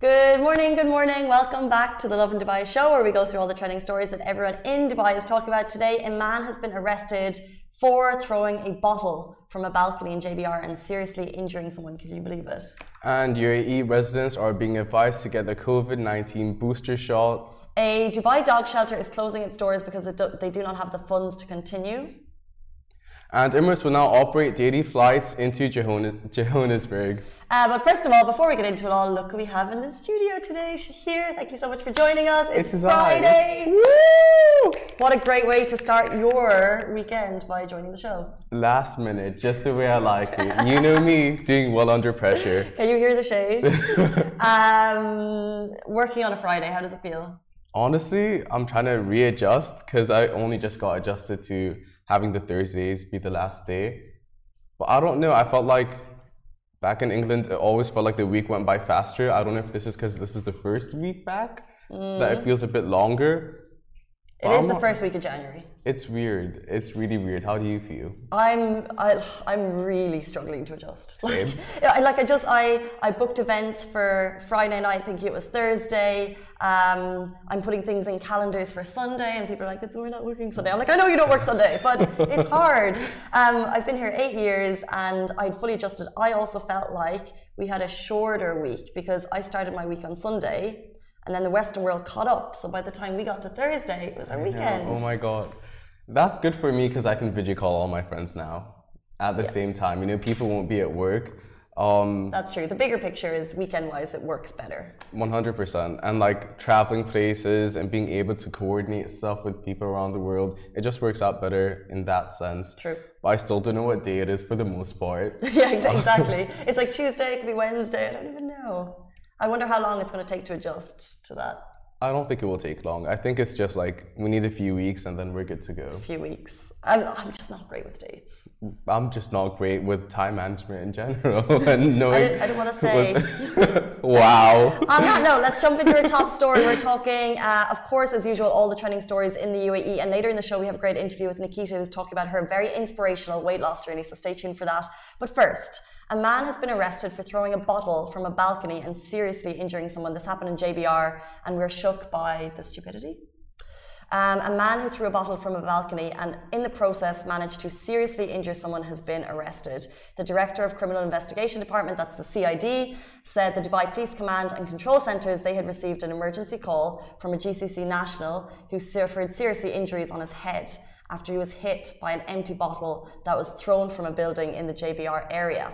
Good morning, good morning. Welcome back to the Lovin Dubai show where we go through all the trending stories that everyone in Dubai is talking about today. A man has been arrested for throwing a bottle from a balcony in JBR and seriously injuring someone. Can you believe it? And UAE residents are being advised to get the COVID 19 booster shot. A Dubai dog shelter is closing its doors because do they do not have the funds to continue. And Emirates will now operate daily flights into Johannesburg. Uh, but first of all, before we get into it all, look who we have in the studio today. Shahir, thank you so much for joining us. It's, it's Friday. Woo! What a great way to start your weekend by joining the show. Last minute, just the way I like it. You know me, doing well under pressure. Can you hear the shade? um, working on a Friday, how does it feel? Honestly, I'm trying to readjust because I only just got adjusted to having the Thursdays be the last day. But I don't know. I felt like back in England, it always felt like the week went by faster. I don't know if this is because this is the first week back mm. that it mm. feels a bit longer. It is the first week of January. It's weird. It's really weird. How do you feel? I'm I, am i am really struggling to adjust. Same. Like, like I just I I booked events for Friday night, thinking it was Thursday. Um, I'm putting things in calendars for Sunday, and people are like, "We're not working Sunday." I'm like, "I know you don't work Sunday, but it's hard." Um, I've been here eight years, and I'd fully adjusted. I also felt like we had a shorter week because I started my week on Sunday and then the Western world caught up. So by the time we got to Thursday, it was our weekend. Oh my god, that's good for me because I can video call all my friends now at the yeah. same time. You know, people won't be at work. Um, That's true. The bigger picture is weekend wise, it works better. 100%. And like traveling places and being able to coordinate stuff with people around the world, it just works out better in that sense. True. But I still don't know what day it is for the most part. yeah, exactly. it's like Tuesday, it could be Wednesday, I don't even know. I wonder how long it's going to take to adjust to that. I don't think it will take long. I think it's just like we need a few weeks and then we're good to go. A few weeks. I'm, I'm just not great with dates. I'm just not great with time management in general and knowing. I, didn't, I didn't want to say. wow. On that note, let's jump into our top story. We're talking, uh, of course, as usual, all the trending stories in the UAE. And later in the show, we have a great interview with Nikita who's talking about her very inspirational weight loss journey. So stay tuned for that. But first, a man has been arrested for throwing a bottle from a balcony and seriously injuring someone. This happened in JBR, and we're shook by the stupidity. Um, a man who threw a bottle from a balcony and in the process managed to seriously injure someone has been arrested. The director of Criminal Investigation Department, that's the CID, said the Dubai Police Command and Control Centres they had received an emergency call from a GCC national who suffered seriously injuries on his head after he was hit by an empty bottle that was thrown from a building in the JBR area.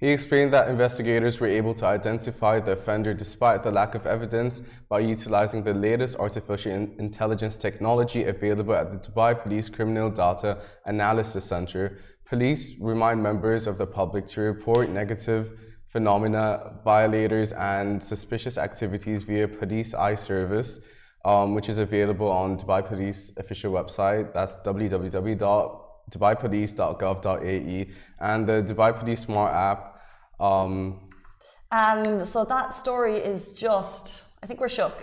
He explained that investigators were able to identify the offender despite the lack of evidence by utilizing the latest artificial intelligence technology available at the Dubai Police Criminal Data Analysis Center. Police remind members of the public to report negative phenomena, violators, and suspicious activities via Police Eye Service, um, which is available on Dubai Police official website. That's www.dubaipolice.gov.ae and the Dubai Police Smart app um, um, so that story is just, I think we're shook.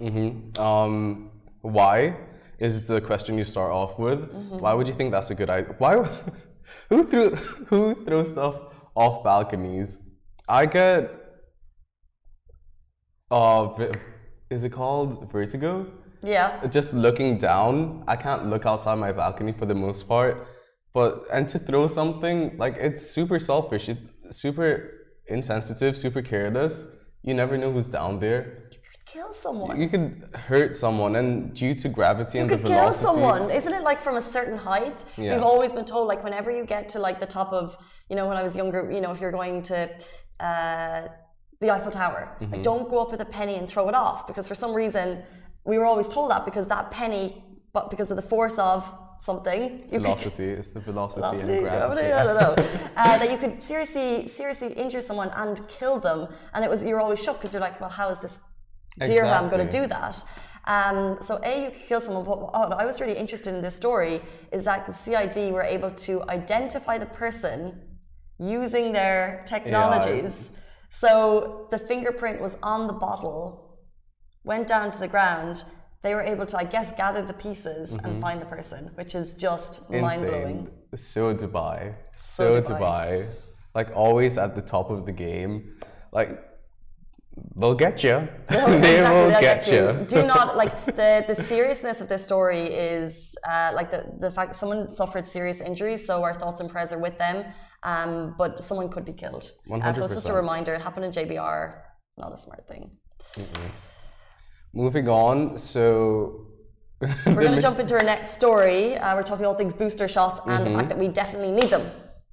Mm-hmm. Um, why is the question you start off with? Mm-hmm. Why would you think that's a good idea? Why? who threw who throws stuff off balconies? I get. Uh, is it called vertigo? Yeah. Just looking down, I can't look outside my balcony for the most part. But and to throw something like it's super selfish. It, super insensitive, super careless. You never know who's down there. You could kill someone. You could hurt someone, and due to gravity you and the velocity. You could kill someone. Isn't it like from a certain height? Yeah. You've always been told, like, whenever you get to like the top of, you know, when I was younger, you know, if you're going to. Uh, the Eiffel Tower. Mm-hmm. Like, don't go up with a penny and throw it off because for some reason we were always told that because that penny, but because of the force of something. velocity. Could, it's the velocity, velocity and gravity. gravity I don't know. uh, that you could seriously, seriously injure someone and kill them, and it was you're always shocked because you're like, well, how is this dirham exactly. going to do that? Um, so a, you could kill someone. But what I was really interested in this story is that the CID were able to identify the person using their technologies. Yeah, so the fingerprint was on the bottle, went down to the ground, they were able to, I guess, gather the pieces mm-hmm. and find the person, which is just mind blowing. So Dubai, so, so Dubai. Dubai, like always at the top of the game. Like they'll get you. They'll, they'll get, you. Do not like the the seriousness of this story is uh, like the the fact that someone suffered serious injuries. So our thoughts and prayers are with them. Um, but someone could be killed. Uh, so it's just a reminder. It happened in JBR. Not a smart thing. Moving on, so We're going to jump into our next story. Uh, we're talking all things booster shots and the fact that we definitely need them.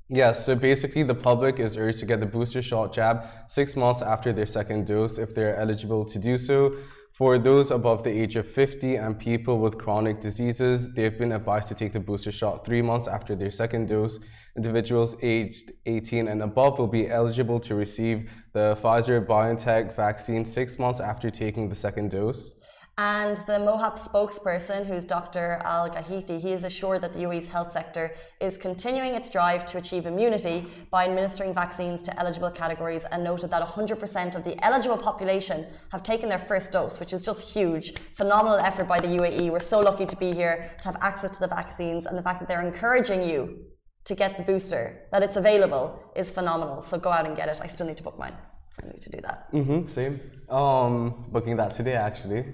Yeah, so basically, the public is urged to get the booster shot jab six months after their second dose if they're eligible to do so. For those above the age of 50 and people with chronic diseases, they've been advised to take the booster shot three months after their second dose. Individuals aged 18 and above will be eligible to receive the Pfizer BioNTech vaccine six months after taking the second dose. And the MOHAP spokesperson, who's Dr. Al Gahithi, he is assured that the UAE's health sector is continuing its drive to achieve immunity by administering vaccines to eligible categories and noted that 100% of the eligible population have taken their first dose, which is just huge. Phenomenal effort by the UAE. We're so lucky to be here, to have access to the vaccines, and the fact that they're encouraging you to get the booster, that it's available, is phenomenal. So go out and get it. I still need to book mine. So I need to do that. Mm-hmm, same. Um, booking that today, actually.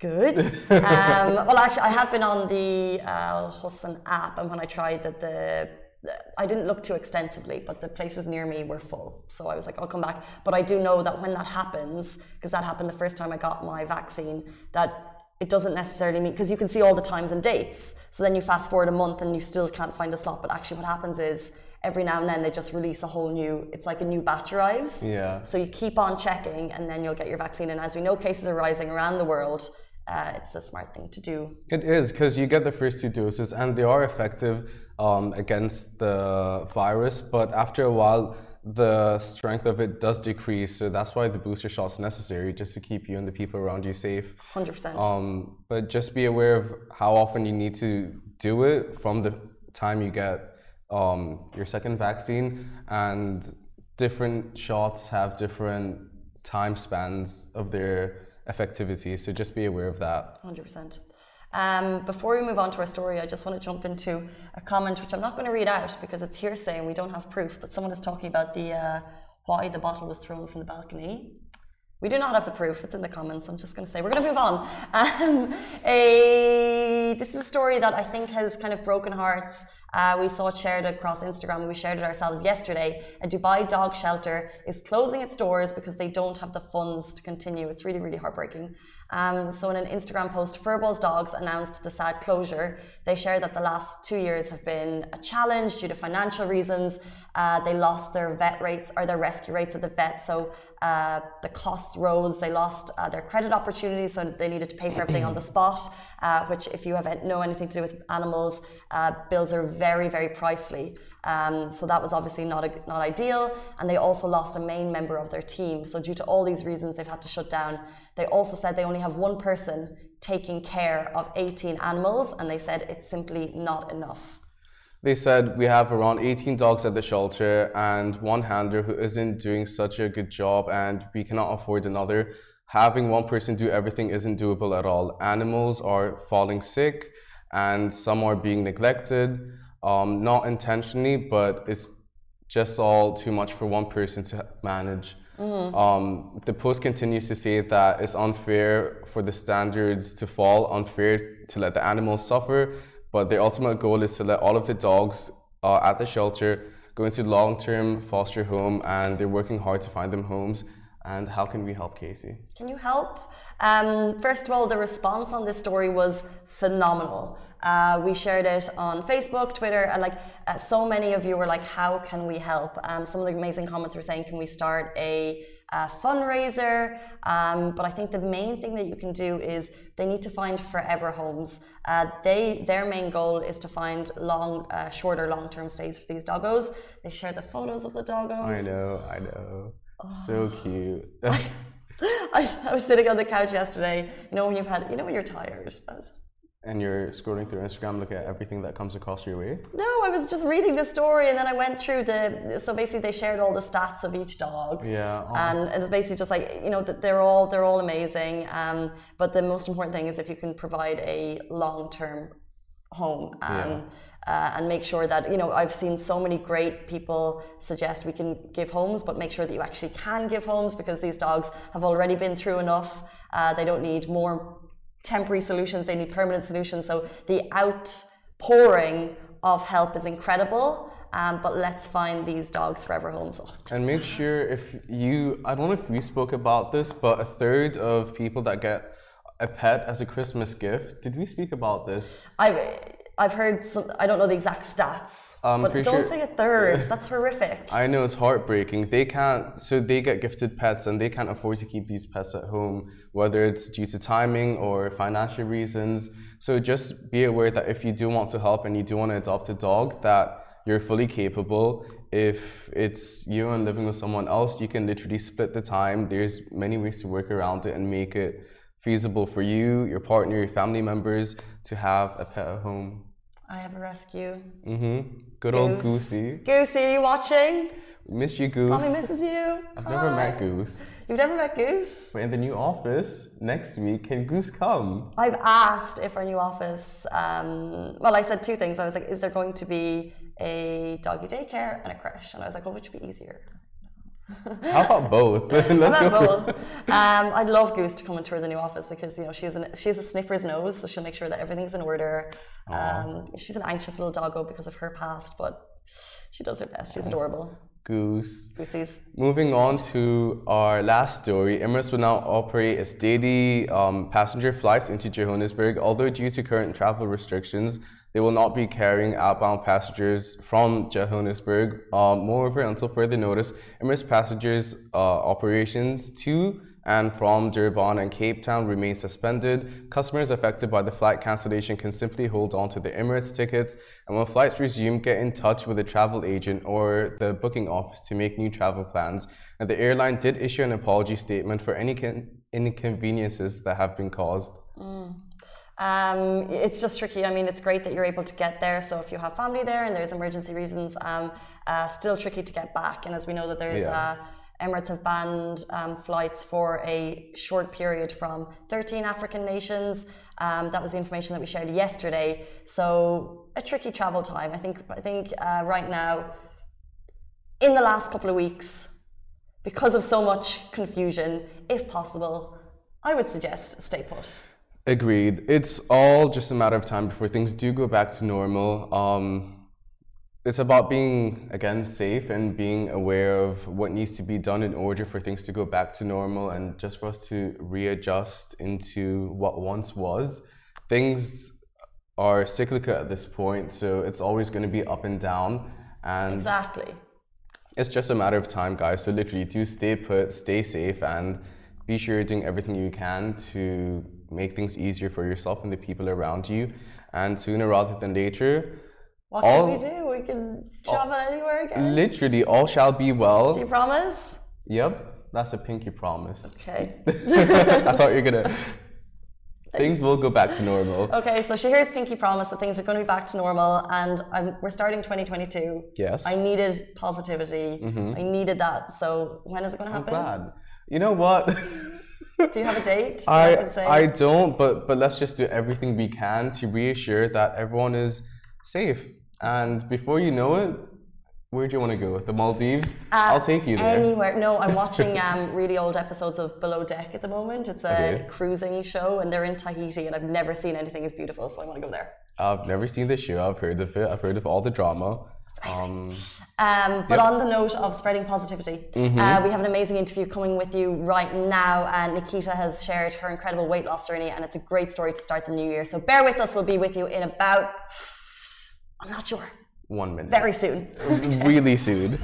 Good. um, well, actually, I have been on the Al Hosn app, and when I tried that, the, the I didn't look too extensively, but the places near me were full. So I was like, I'll come back. But I do know that when that happens, because that happened the first time I got my vaccine, that it doesn't necessarily mean because you can see all the times and dates. So then you fast forward a month and you still can't find a slot. But actually, what happens is every now and then they just release a whole new. It's like a new batch arrives. Yeah. So you keep on checking, and then you'll get your vaccine. And as we know, cases are rising around the world. Uh, it's a smart thing to do. It is because you get the first two doses and they are effective um, against the virus, but after a while, the strength of it does decrease. So that's why the booster shot's necessary, just to keep you and the people around you safe. Hundred percent. Um, but just be aware of how often you need to do it from the time you get um, your second vaccine, and different shots have different time spans of their effectivity. So just be aware of that. Hundred percent. Um, before we move on to our story, I just want to jump into a comment which I'm not going to read out because it's hearsay and we don't have proof. But someone is talking about the uh, why the bottle was thrown from the balcony. We do not have the proof. It's in the comments. I'm just going to say we're going to move on. Um, a, this is a story that I think has kind of broken hearts. Uh, we saw it shared across Instagram. We shared it ourselves yesterday. A Dubai dog shelter is closing its doors because they don't have the funds to continue. It's really, really heartbreaking. Um, so, in an Instagram post, Furballs Dogs announced the sad closure. They shared that the last two years have been a challenge due to financial reasons. Uh, they lost their vet rates or their rescue rates at the vet, so uh, the costs rose. They lost uh, their credit opportunities, so they needed to pay for everything on the spot. Uh, which, if you have know anything to do with animals, uh, bills are very, very pricey. Um, so that was obviously not a, not ideal. And they also lost a main member of their team. So due to all these reasons, they've had to shut down. They also said they only have one person taking care of 18 animals, and they said it's simply not enough. They said we have around 18 dogs at the shelter and one handler who isn't doing such a good job, and we cannot afford another. Having one person do everything isn't doable at all. Animals are falling sick, and some are being neglected, um, not intentionally, but it's just all too much for one person to manage. Um, the post continues to say that it's unfair for the standards to fall, unfair to let the animals suffer, but their ultimate goal is to let all of the dogs uh, at the shelter go into long-term foster home, and they're working hard to find them homes. And how can we help, Casey? Can you help? Um, first of all, the response on this story was phenomenal. Uh, we shared it on Facebook, Twitter, and like uh, so many of you were like, "How can we help?" Um, some of the amazing comments were saying, "Can we start a, uh fundraiser?" Um, but I think the main thing that you can do is they need to find forever homes. Uh, they their main goal is to find long, uh, shorter, long-term stays for these doggos. They share the photos of the doggos. I know, I know. So cute. I, I was sitting on the couch yesterday. You know when you've had, you know when you're tired. I was just, and you're scrolling through Instagram, looking at everything that comes across your way. no, I was just reading the story, and then I went through the. So basically, they shared all the stats of each dog. Yeah. oh. And it was basically just like you know that they're all they're all amazing. Um, but the most important thing is if you can provide a long term home. Um, Yeah. uh, and make sure that you know I've seen so many great people suggest we can give homes, but make sure that you actually can give homes because these dogs have already been through enough. Uh, they don't need more temporary solutions; they need permanent solutions. So the outpouring of help is incredible. Um, but let's find these dogs forever homes. Oh, And make sure if you, I don't know if we spoke about this, but a third of people that get a pet as a Christmas gift, did we speak about this? I've I've heard some. I don't know the exact stats, I'm but don't sure- say a third. That's horrific. I know it's heartbreaking. They can't, so they get gifted pets and they can't afford to keep these pets at home, whether it's due to timing or financial reasons. So just be aware that if you do want to help and you do want to adopt a dog, that you're fully capable. If it's you and living with someone else, you can literally split the time. There's many ways to work around it and make it feasible for you, your partner, your family members to have a pet at home. I have a rescue. Mm-hmm. Good old Goosey. Goosey, are you watching? Miss you, Goose. Mommy misses you. I've never met Goose. You've never met Goose? But in the new office next week, can Goose come? I've asked if our new office. Um, well, I said two things. I was like, "Is there going to be a doggy daycare and a creche?" And I was like, "Well, which would be easier?" How about both? Let's How go. about for- both? Um, I'd love Goose to come and tour the new office because you know she's an, she's a sniffer's nose, so she'll make sure that everything's in order. Um, she's an anxious little doggo because of her past, but she does her best. She's adorable. Goose. Goosey's. Moving on to our last story, Emirates will now operate its daily um, passenger flights into Johannesburg. Although due to current travel restrictions, they will not be carrying outbound passengers from Johannesburg. Um, moreover, until further notice, Emirates passengers uh, operations to and from Durban and Cape Town remain suspended. Customers affected by the flight cancellation can simply hold on to their Emirates tickets, and when flights resume, get in touch with a travel agent or the booking office to make new travel plans. And the airline did issue an apology statement for any con- inconveniences that have been caused. Um, it's just tricky. I mean, it's great that you're able to get there. So if you have family there and there's emergency reasons, um, uh, still tricky to get back. And as we know that there's Yeah. uh, Emirates have banned um, flights for a short period from 13 African nations. Um, that was the information that we shared yesterday. So a tricky travel time. I think. I think uh, right now, in the last couple of weeks, because of so much confusion, if possible, I would suggest stay put. Agreed. It's all just a matter of time before things do go back to normal. Um, it's about being again safe and being aware of what needs to be done in order for things to go back to normal and just for us to readjust into what once was. Things are cyclical at this point, so it's always going to be up and down. And Exactly. it's just a matter of time, guys. So literally, do stay put, stay safe, and be sure you're doing everything you can to make things easier for yourself and the people around you. And sooner rather than later, What All- can we do? We can travel anywhere again. literally all shall be well. Do you promise? Yep, that's a pinky promise. Okay. I thought you were gonna. Things will go back to normal. Okay, so Shahir's pinky promise that things are going to be back to normal, and I'm, we're starting 2022. Yes. I needed positivity. Mm -hmm. I needed that. So when is it going to happen? I'm glad. You know what? Do you have a date? I can say? I don't, but but let's just do everything we can to reassure that everyone is safe. And before you know it, where do you want to go? The Maldives? I'll take you there. Anywhere. No, I'm watching um, really old episodes of Below Deck at the moment. It's a Okay. cruising show, and they're in Tahiti, and I've never seen anything as beautiful, so I want to go there. I've never seen the show. I've heard of it. I've heard of all the drama. Um, Um, but Yep. on the note of spreading positivity, Mm-hmm. uh, we have an amazing interview coming with you right now. And Nikita has shared her incredible weight loss journey, and it's a great story to start the new year. So bear with us. We'll be with you in about, I'm not sure, one minute. very soon. really soon.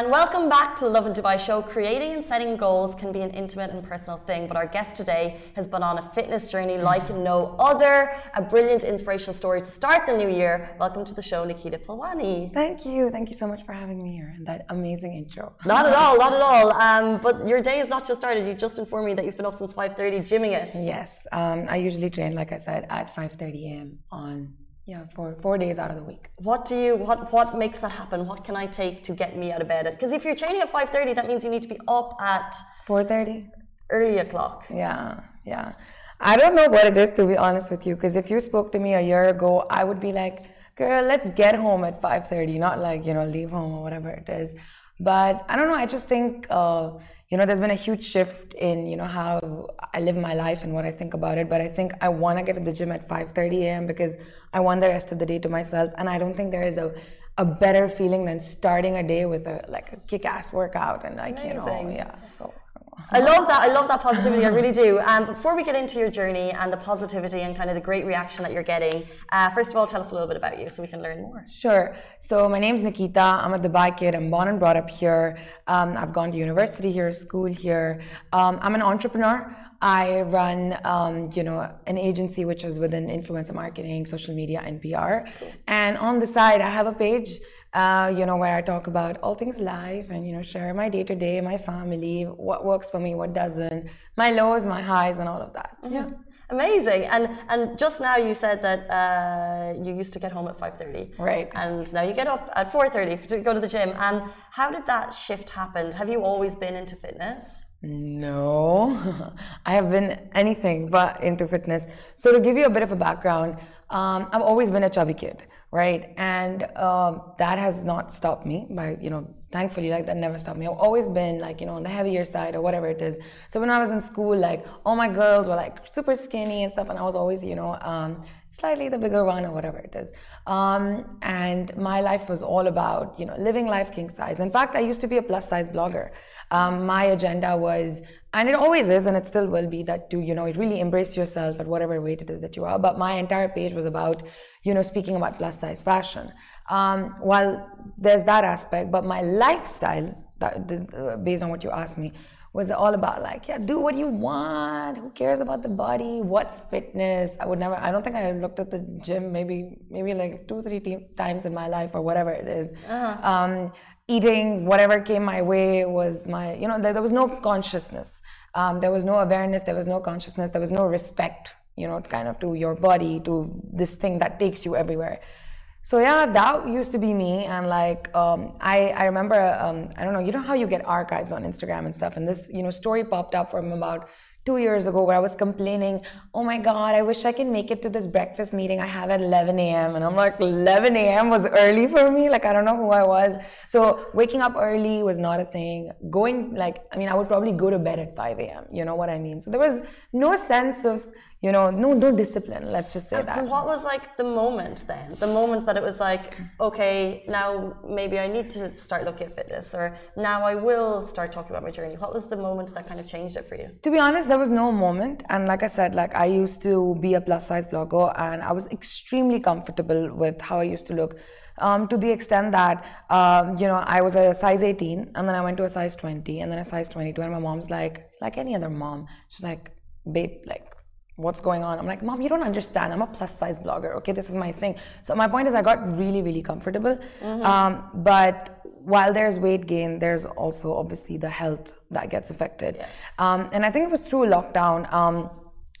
And welcome back to the Lovin Dubai show. Creating and setting goals can be an intimate and personal thing, but our guest today has been on a fitness journey like no other. A brilliant inspirational story to start the new year. Welcome to the show, Nikita Phulwani. Thank you. Thank you so much for having me here and that amazing intro. Not at all, not at all. Um, but your day has not just started. You just informed me that you've been up since 5.30 gymming it. Yes, um, I usually train, like I said, at 5:30 a.m. on Yeah, four four days out of the week. What do you what what makes that happen? What can I take to get me out of bed? Because if you're training at five thirty, that means you need to be up at four thirty. Early o'clock. Yeah, yeah. I don't know what it is to be honest with you. Because if you spoke to me a year ago, I would be like, "Girl, let's get home at five thirty, not like you know leave home or whatever it is." But I don't know. I just think. Uh, you know there's been a huge shift in you know how i live my life and what i think about it but i think i want to get to the gym at 5.30 a.m because i want the rest of the day to myself and i don't think there is a a better feeling than starting a day with a like a kick-ass workout and like Amazing. you know yeah so I love that. I love that positivity. I really do. Um, before we get into your journey and the positivity and kind of the great reaction that you're getting, uh, first of all, tell us a little bit about you so we can learn more. Sure. So my name's Nikita. I'm a Dubai kid. I'm born and brought up here. Um, I've gone to university here, school here. Um, I'm an entrepreneur. I run, um, you know, an agency which is within influencer marketing, social media, and PR. And on the side, I have a page uh, you know, where I talk about all things life and, you know, share my day to day, my family, what works for me, what doesn't, my lows, my highs, and all of that. Mm-hmm. Yeah. Amazing. And and just now you said that uh, you used to get home at 5.30. Right. And now you get up at 4.30 to go to the gym. And how did that shift happen? Have you always been into fitness? No, I have been anything but into fitness. So to give you a bit of a background, um, I've always been a chubby kid right? And uh, that has not stopped me by, you know, thankfully, like that never stopped me. I've always been like, you know, on the heavier side or whatever it is. So when I was in school, like all my girls were like super skinny and stuff, and I was always, you know, um, slightly the bigger one or whatever it is. Um, and my life was all about, you know, living life king size. In fact, I used to be a plus size blogger. Um, my agenda was, and it always is, and it still will be, that to, you know, really embrace yourself at whatever weight it is that you are. But my entire page was about, you know, speaking about plus size fashion. Um, while there's that aspect, but my lifestyle, that, this, uh, based on what you asked me, was all about like, yeah, do what you want. Who cares about the body? What's fitness? I would never. I don't think I looked at the gym maybe maybe like two three times in my life or whatever it is. Uh-huh. Um, eating whatever came my way was my. You know, there, there was no consciousness. Um, there was no awareness. There was no consciousness. There was no respect you know, kind of to your body, to this thing that takes you everywhere. So yeah, that used to be me, and like um, I, I remember, um, I don't know, you know how you get archives on Instagram and stuff, and this, you know, story popped up from about two years ago where I was complaining, oh my God, I wish I can make it to this breakfast meeting I have at 11 a.m. And I'm like, 11 a.m. was early for me. Like, I don't know who I was. So waking up early was not a thing. Going, like, I mean, I would probably go to bed at 5 a.m. You know what I mean? So there was no sense of, you know, no, no discipline. Let's just say and that. What was like the moment then? The moment that it was like, okay, now maybe I need to start looking at fitness, or now I will start talking about my journey. What was the moment that kind of changed it for you? To be honest, there was no moment, and like I said, like I used to be a plus size blogger, and I was extremely comfortable with how I used to look. Um, to the extent that um, you know I was a size 18 and then I went to a size 20 and then a size 22 and my mom's like like any other mom she's like babe like what's going on? I'm like, Mom, you don't understand. I'm a plus size blogger. Okay, this is my thing. So my point is, I got really, really comfortable. Mm-hmm. Um, but while there's weight gain, there's also obviously the health that gets affected. Yeah. Um, and I think it was through lockdown. Um,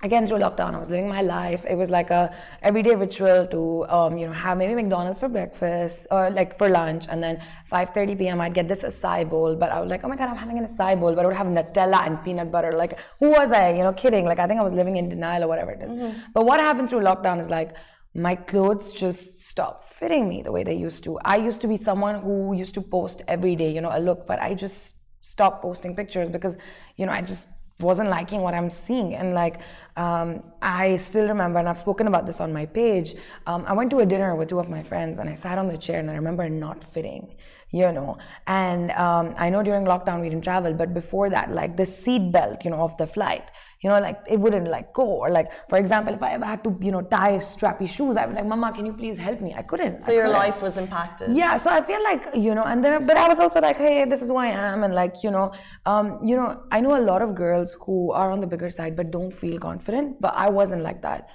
again through lockdown i was living my life. It was like a everyday ritual to um, you know have maybe mcdonald's for breakfast or like for lunch. And then 5.30 p.m i'd get this acai bowl but i was like oh my god i'm having an acai bowl but i would have nutella and peanut butter. Like who was i? You know kidding. Like i think i was living in denial or whatever it is. Mm-hmm. but what happened through lockdown is like my clothes just stopped fitting me the way they used to. I used to be someone who used to post every day you know a look but i just stopped posting pictures because you know i just wasn't liking what I'm seeing. And like, um, I still remember, and I've spoken about this on my page. Um, I went to a dinner with two of my friends, and I sat on the chair, and I remember not fitting, you know. And um, I know during lockdown we didn't travel, but before that, like the seat belt, you know, of the flight you know, like it wouldn't like go. Or like, for example, if I ever had to, you know, tie strappy shoes, I'd be like, Mama, can you please help me? I couldn't. So I your couldn't. life was impacted. Yeah. So I feel like, you know, and then, but I was also like, hey, this is who I am. And like, you know, um, you know, I know a lot of girls who are on the bigger side, but don't feel confident, but I wasn't like that.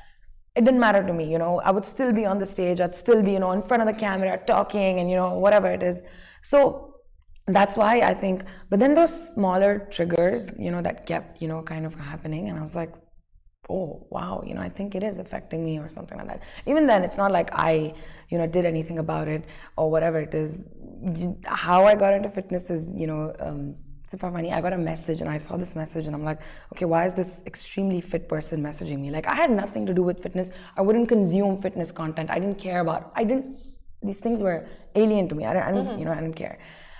It didn't matter to me, you know, I would still be on the stage. I'd still be, you know, in front of the camera talking and, you know, whatever it is. So that's why I think, but then those smaller triggers, you know, that kept, you know, kind of happening. And I was like, oh wow you know i think it is affecting me or something like that even then it's not like i you know did anything about it or whatever it is how i got into fitness is you know um, funny i got a message and i saw this message and i'm like okay why is this extremely fit person messaging me like i had nothing to do with fitness i wouldn't consume fitness content i didn't care about i didn't these things were alien to me i didn't, I didn't mm-hmm. you know i didn't care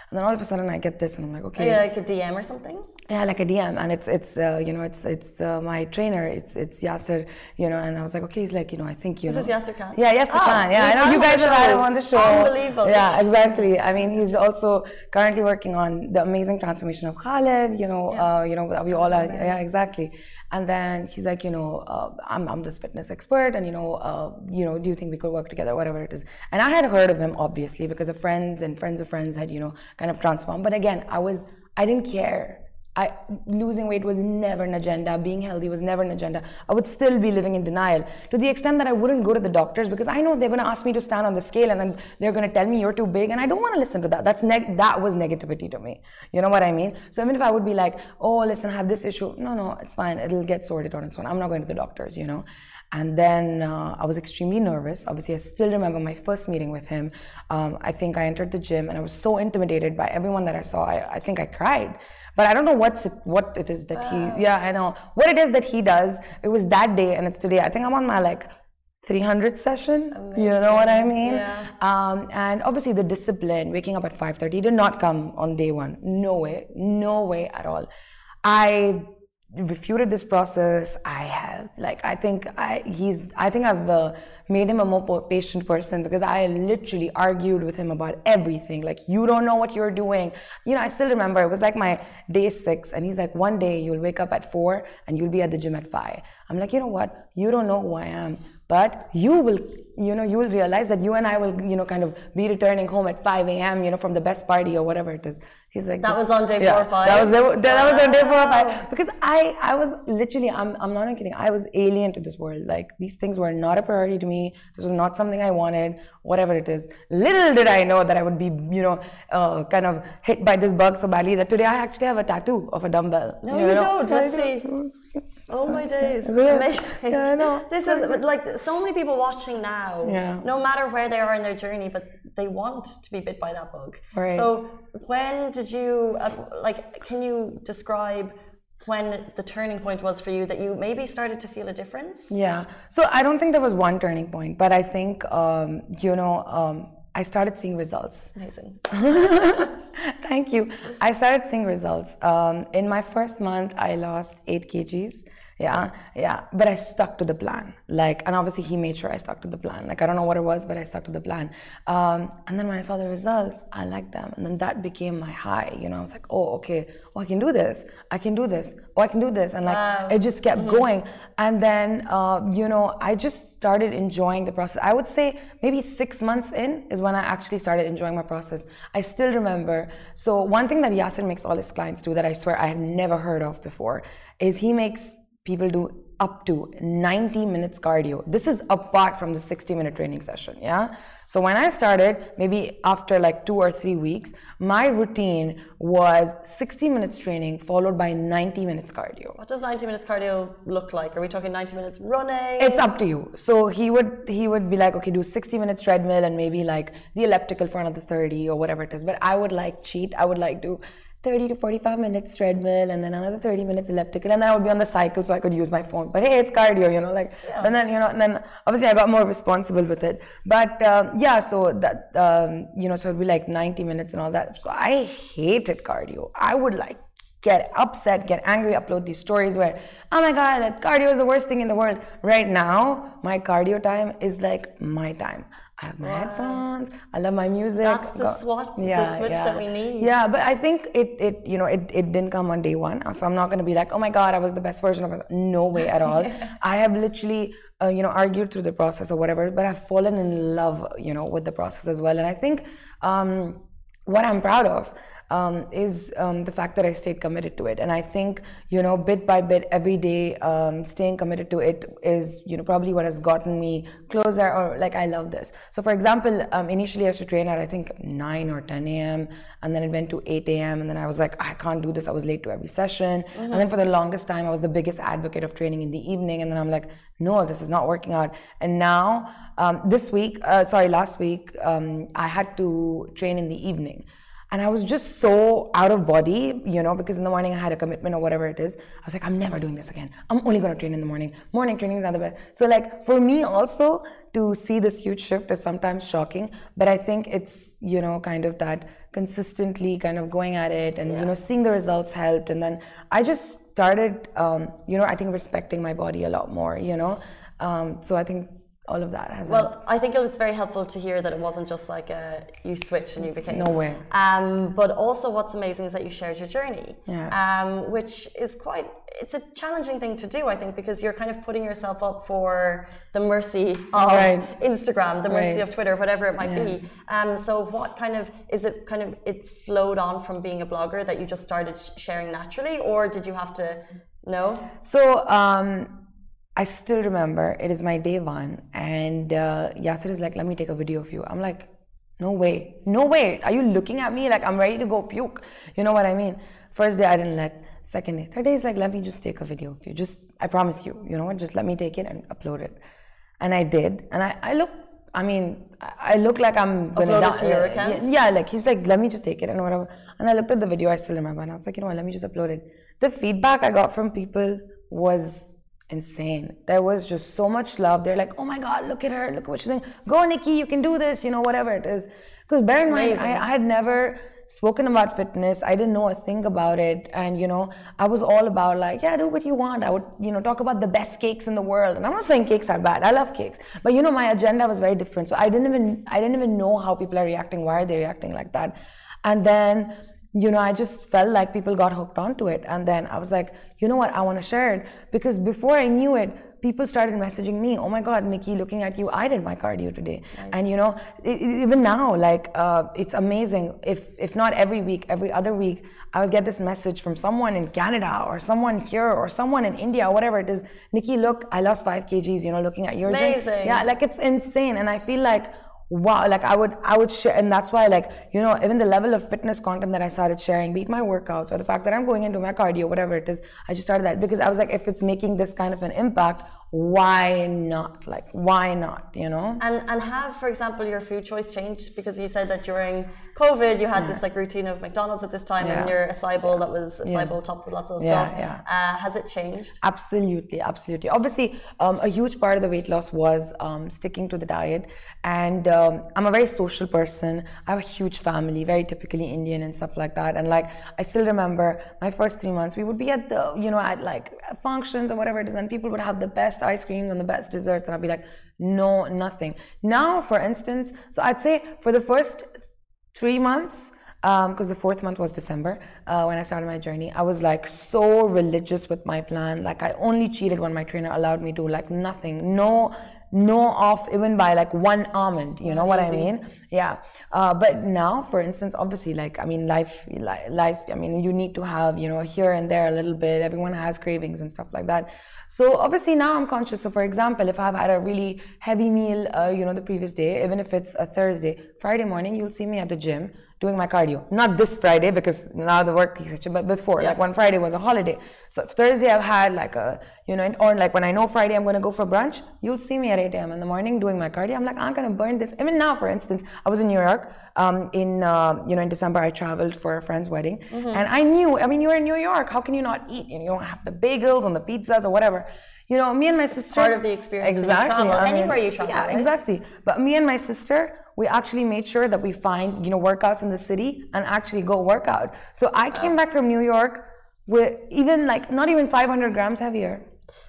and then all of a sudden I get this and I'm like, okay. Yeah, like a DM or something? Yeah, like a DM. And it's, it's uh, you know, it's it's uh, my trainer, it's it's Yasser, you know, and I was like, okay, he's like, you know, I think, you this know. This is Yasser Khan? Yeah, Yasser oh, Khan. Yeah, I know you guys have had him on the show. Unbelievable. Yeah, exactly. I mean, he's also currently working on the amazing transformation of Khaled, you know, yeah. uh, you know, we all are, yeah, exactly. And then he's like, you know, uh, I'm, I'm this fitness expert, and you know, uh, you know, do you think we could work together, whatever it is. And I had heard of him obviously because of friends and friends of friends had, you know, kind of transformed. But again, I was, I didn't care I, losing weight was never an agenda. Being healthy was never an agenda. I would still be living in denial to the extent that I wouldn't go to the doctors because I know they're going to ask me to stand on the scale and then they're going to tell me you're too big, and I don't want to listen to that. That's neg- that was negativity to me. You know what I mean? So even if I would be like, oh, listen, I have this issue. No, no, it's fine. It'll get sorted on its own. I'm not going to the doctors. You know. And then uh, I was extremely nervous. Obviously, I still remember my first meeting with him. Um, I think I entered the gym and I was so intimidated by everyone that I saw. I, I think I cried but I don't know what's it, what it is that he. Yeah, I know what it is that he does. It was that day, and it's today. I think I'm on my like 300 session. Amazing. You know what I mean? Yeah. Um, and obviously the discipline, waking up at 5:30, did not come on day one. No way, no way at all. I refuted this process. I have like I think I he's I think I've uh, made him a more patient person because I literally argued with him about everything. Like you don't know what you're doing. You know, I still remember it was like my day six, and he's like, one day you'll wake up at four and you'll be at the gym at five. I'm like, you know what? You don't know who I am but you will you know you will realize that you and i will you know kind of be returning home at 5 a.m you know from the best party or whatever it is. He's like that was on day yeah, four or five. That was that, that was on day four or five. Because i i was literally i'm, I'm not kidding. I was alien to this world. Like these things were not a priority to me. This was not something i wanted whatever it is. Little did i know that i would be you know uh, kind of hit by this bug so badly that today i actually have a tattoo of a dumbbell. No you, you know? don't. Let's see Oh my days! Amazing. Yeah, I know. This is like so many people watching now. Yeah. No matter where they are in their journey, but they want to be bit by that bug. Right. So when did you uh, like? Can you describe? when the turning point was for you that you maybe started to feel a difference? Yeah. So I don't think there was one turning point, but I think, um, you know, um, I started seeing results. Amazing. Thank you. I started seeing results. Um, in my first month, I lost eight kgs yeah yeah but i stuck to the plan. Like and obviously he made sure i stuck to the plan. Like i don't know what it was but i stuck to the plan. Um, and then when i saw the results i liked them. And then that became my high you know? I was like oh okay. Oh i can do this. I can do this. Oh i can do this. And like wow. it just kept mm-hmm. going. And then uh, you know i just started enjoying the process. I would say maybe six months in is when i actually started enjoying my process. I still remember. So one thing that yasser makes all his clients do that i swear i had never heard of before is he makes people do up to 90 minutes cardio. This is apart from the 60 minute training session, yeah? So when I started, maybe after like two or three weeks, my routine was 60 minutes training followed by 90 minutes cardio. What does 90 minutes cardio look like? Are we talking 90 minutes running? It's up to you. So he would he would be like, okay, do 60 minutes treadmill and maybe like the elliptical for another 30 or whatever it is. But I would like cheat. I would like do 30 to 45 minutes treadmill and then another 30 minutes elliptical and then I would be on the cycle so I could use my phone. But hey, it's cardio, you know, like, yeah. and then, you know, and then obviously I got more responsible with it. But um, yeah, so that, um, you know, so it'd be like 90 minutes and all that. So I hated cardio. I would like get upset, get angry, upload these stories where, oh my God, that cardio is the worst thing in the world. Right now, my cardio time is like my time. I have my wow. headphones. I love my music. That's the swat, yeah, the switch yeah. that we need. Yeah, but I think it, it, you know, it, it didn't come on day one. So I'm not going to be like, oh my god, I was the best version of myself. No way at all. I have literally, uh, you know, argued through the process or whatever, but I've fallen in love, you know, with the process as well. And I think um, what I'm proud of um, is um, the fact that I stayed committed to it. And I think, you know, bit by bit, every day, um, staying committed to it is, you know, probably what has gotten me closer or like, I love this. So, for example, um, initially I used to train at, I think, 9 or 10 a.m. And then it went to 8 a.m. And then I was like, I can't do this. I was late to every session. Mm-hmm. And then for the longest time, I was the biggest advocate of training in the evening. And then I'm like, no, this is not working out. And now, um, this week, uh, sorry, last week, um, I had to train in the evening. And I was just so out of body, you know, because in the morning I had a commitment or whatever it is. I was like, I'm never doing this again. I'm only going to train in the morning. Morning training is not the best. So, like, for me also to see this huge shift is sometimes shocking. But I think it's, you know, kind of that consistently kind of going at it and, yeah. you know, seeing the results helped. And then I just started, um, you know, I think respecting my body a lot more, you know. Um, so I think all of that has well i think it was very helpful to hear that it wasn't just like a you switched and you became no way um, but also what's amazing is that you shared your journey yeah. um, which is quite it's a challenging thing to do i think because you're kind of putting yourself up for the mercy of right. instagram the mercy right. of twitter whatever it might yeah. be um, so what kind of is it kind of it flowed on from being a blogger that you just started sharing naturally or did you have to no so um, I still remember it is my day one, and uh, Yasser is like, "Let me take a video of you." I'm like, "No way, no way! Are you looking at me like I'm ready to go puke?" You know what I mean? First day I didn't let. Second day, third day is like, "Let me just take a video of you. Just, I promise you. You know what? Just let me take it and upload it." And I did, and I, I look. I mean, I look like I'm gonna upload it to your account. Yeah, yeah, like he's like, "Let me just take it and whatever." And I looked at the video. I still remember, and I was like, "You know what? Let me just upload it." The feedback I got from people was insane. There was just so much love. They're like, oh my God, look at her, look at what she's doing. Go, Nikki, you can do this, you know, whatever it is. Because bear in mind, I, I, had never spoken about fitness. I didn't know a thing about it. And, you know, I was all about like, yeah, do what you want. I would, you know, talk about the best cakes in the world. And I'm not saying cakes are bad. I love cakes. But, you know, my agenda was very different. So I didn't even, I didn't even know how people are reacting. Why are they reacting like that? And then you know, I just felt like people got hooked onto it. And then I was like, you know what, I want to share it. Because before I knew it, people started messaging me, oh my God, Nikki, looking at you, I did my cardio today. Nice. And, you know, even now, like, uh, it's amazing. If, if not every week, every other week, I would get this message from someone in Canada or someone here or someone in India, whatever it is. Nikki, look, I lost five kgs, you know, looking at your Amazing. Gym. Yeah, like it's insane. And I feel like, wow like i would i would share and that's why like you know even the level of fitness content that i started sharing be it my workouts or the fact that i'm going into my cardio whatever it is i just started that because i was like if it's making this kind of an impact why not? Like why not you know? And and have for example your food choice changed? Because you said that during covid you had yeah. this like routine of mcdonald's at this time yeah. and your acai bowl that was acai bowl topped with lots of stuff. yeah. Uh, has it changed? Absolutely absolutely. Obviously um, a huge part of the weight loss was um, sticking to the diet. And um, i'm a very social person. I have a huge family very typically indian and stuff like that. And like i still remember my first three months we would be at the you know at like functions or whatever it is and people would have the best best ice creams and the best desserts. And I'd be like, no, nothing. Now, for instance, so I'd say for the first three months, because um, the fourth month was December uh, when I started my journey. I was like so religious with my plan. Like I only cheated when my trainer allowed me to. Like nothing, no, no off even by like one almond. You know what I mean? Yeah. Uh, but now, for instance, obviously, like I mean, life, life. I mean, you need to have you know here and there a little bit. Everyone has cravings and stuff like that. So obviously now I'm conscious. So for example, if I've had a really heavy meal, uh, you know, the previous day, even if it's a Thursday, Friday morning, you'll see me at the gym doing my cardio. Not this Friday because now the work is such but before, yeah. like when Friday was a holiday. So Thursday I've had like a, you know, or like when I know Friday I'm going to go for brunch, you'll see me at 8 a.m. in the morning doing my cardio. I'm like, I'm going to burn this. Even now, for instance, I was in New York um, in, uh, you know, in December, I traveled for a friend's wedding mm-hmm. and I knew, I mean, you're in New York. How can you not eat? You, know, you don't have the bagels and the pizzas or whatever. You know, me and my sister. Part of the experience. Exactly. You I mean, anywhere you travel. Yeah, right? exactly. But me and my sister, we actually made sure that we find you know workouts in the city and actually go work out. So I came back from New York with even like not even 500 grams heavier.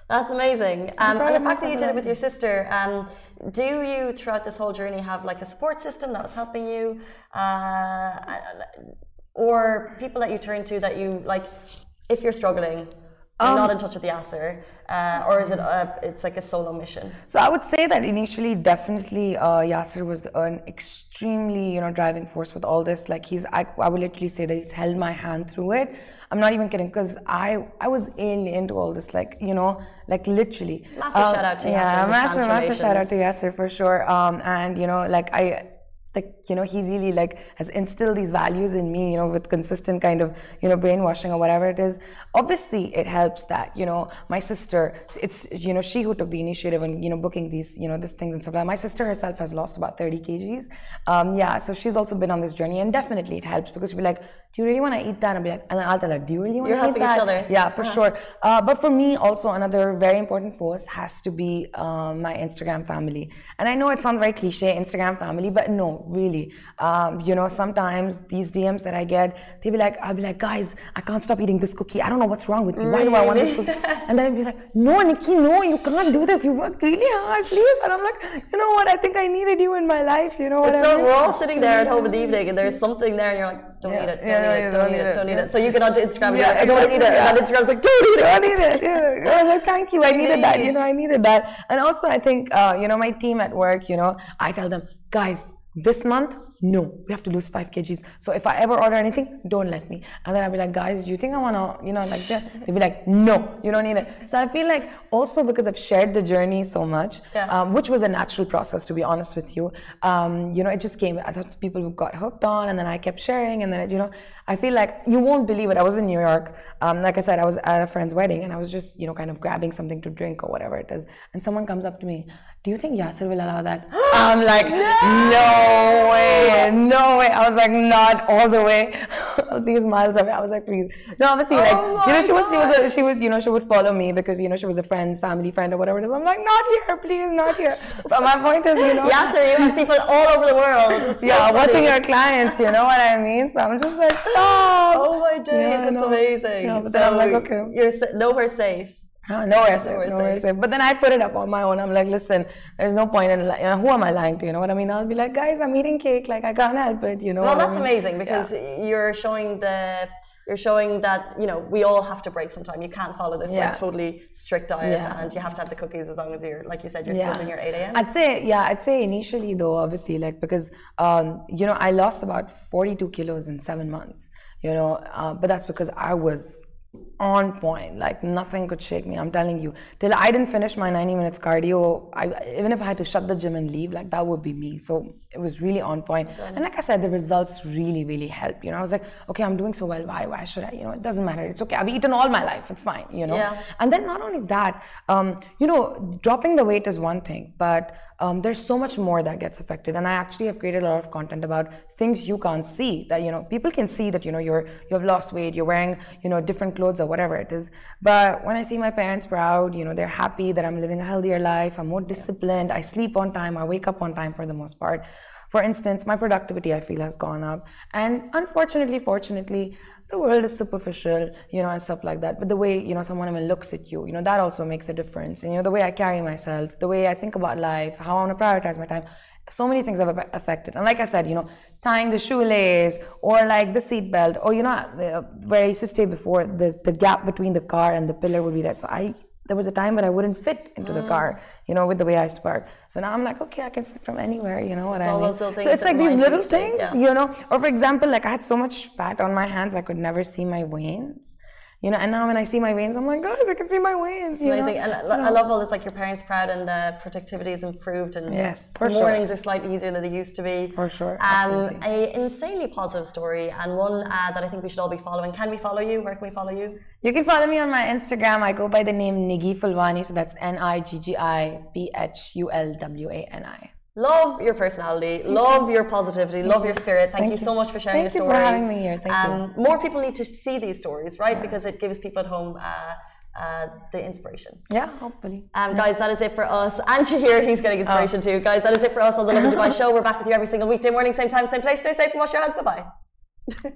That's amazing. Um, and the fact that you did it with your sister, um, do you throughout this whole journey have like a support system that was helping you, uh, or people that you turn to that you like, if you're struggling, Um, not in touch with the Yasser, uh, or is it? A, it's like a solo mission. So I would say that initially, definitely, uh, Yasser was an extremely, you know, driving force with all this. Like he's, I, I would literally say that he's held my hand through it. I'm not even kidding because I, I was alien to all this. Like you know, like literally. Massive Um, shout out to Yasser Yeah, massive, massive shout out to. Yasser for sure. Um, and you know, like I like you know he really like has instilled these values in me you know with consistent kind of you know brainwashing or whatever it is obviously it helps that you know my sister it's you know she who took the initiative and you know booking these you know these things and stuff like that. my sister herself has lost about 30 kgs um, yeah so she's also been on this journey and definitely it helps because be like do you really want to eat that? And I'll be like and I'll tell her do you really want You're to eat helping each other. yeah for sure. Uh, but for me also another very important force has to be um, my instagram family. And i know it sounds very cliche instagram family but no really. Um, you know sometimes these dms that i get they'll be like i'll be like guys i can't stop eating this cookie. I don't know what's wrong with me. Why do i want this cookie? And then i'll be like no nikki no you can't do this. You worked really hard please. And i'm like you know what? I think i needed you in my life you know what I mean? So we're all sitting there at home in the evening, and there's something there, and you're like, "Don't Yeah. eat it, don't Yeah, it, don't eat it, don't eat it." So you get onto Instagram, and Yeah, "I don't want to eat it," and then. Instagram's like, "Don't eat it." I need it. Yeah. I was like, thank you. I needed that. You know, I needed that. And also, I think, uh, you know, my team at work, you know, I tell them, guys, this month, no, we have to lose five kgs. So if I ever order anything, don't let me. And then I'll be like, guys, do you think I want to, you know, like, that? they'll be like, no, you don't need it. So I feel like also because I've shared the journey so much, Yeah. um, which was a natural process, to be honest with you. Um, you know, it just came. I thought people got hooked on, and then I kept sharing, and then it, you know, I feel like you won't believe it. I was in New York. Um, like I said, I was at a friend's wedding, and I was just, you know, kind of grabbing something to drink or whatever it is, and someone comes up to me. Do you think Yasser will allow that? I'm like, no way, no way. I was like, not all the way. These miles away. I was like, please. No, obviously, like, Oh you know, she was, she was, a, she was, you know, she would follow me because you know she was a friend's family friend or whatever it is. I'm like, not here, please, not here. But my point is, you know, Yasser, you have people all over the world. So yeah, watching your clients, you know what I mean? So I'm just like, stop. Oh my days, Yeah, it's know. amazing. Yeah, but so then I'm like, okay. you're nowhere safe. Ah, nowhere safe, Nowhere nowhere safe. safe. But then I put it up on my own. I'm like, listen, there's no point in, li- who am I lying to? You know what I mean? I'll be like, guys, I'm eating cake. Like, I can't help it. You know Well, what I that's mean? amazing because you're showing the you're showing that you know we all have to break sometime. You can't follow this Yeah. like totally strict diet, Yeah. and you have to have the cookies as long as you're like you said you're Yeah. still doing your 8 a.m. I'd say, yeah, I'd say initially though, obviously, like because um, you know I lost about 42 kilos in seven months. You know, uh, but that's because I was on point. Like nothing could shake me. I'm telling you. Till I didn't finish my 90 minutes cardio, I even if I had to shut the gym and leave, like that would be me. So it was really on point. And like I said, the results really, really helped. You know, I was like, okay, I'm doing so well. Why? Why should I? You know, it doesn't matter. It's okay. I've eaten all my life. It's fine. You know. Yeah. And then not only that, um, you know, dropping the weight is one thing, but um, there's so much more that gets affected. And I actually have created a lot of content about things you can't see. That you know, people can see that you know you're you have lost weight, you're wearing you know different clothes or whatever it is. But when I see my parents proud, you know, they're happy that I'm living a healthier life. I'm more disciplined. I sleep on time. I wake up on time for the most part. For instance, my productivity I feel has gone up, and unfortunately, fortunately, the world is superficial, you know, and stuff like that. But the way, you know, someone even looks at you, you know, that also makes a difference. And, you know, the way I carry myself, the way I think about life, how I want to prioritize my time. So many things have affected. And like I said, you know, tying the shoelace or like the seatbelt or, you know, uh, where I used to stay before, the, the gap between the car and the pillar would be there. So I, there was a time when I wouldn't fit into the car, you know, with the way I used to park. So now I'm like, okay, I can fit from anywhere, you know what I all mean? so it's like these little things, yeah. you know or for example like i had so much fat on my hands i could never see my veins you know and now when i see my veins i'm like guys i can see my veins you know? And I, I love all this. Like your parents proud, and uh, productivity is improved, and Yes, for sure. mornings are slightly easier than they used to be. For sure, Um, a insanely positive story, and one uh, that I think we should all be following. Can we follow you? Where can we follow you? you can follow me on my instagram i go by the name Nikki Phulwani so that's n-i-g-g-i-p-h-u-l-w-a-n-i Love your personality, love your positivity, love your spirit. Thank, Thank you so much for sharing Thank your you for story. having me here. Thank you. More people need to see these stories, right? Because it gives people at home uh, uh, the inspiration. yeah hopefully Um, guys, that is it for us. And Shahir, he's getting inspiration too. Guys, that is it for us on the Love and Dubai show. We're back with you every single weekday morning, same time, same place. Stay safe and wash your hands. Bye bye.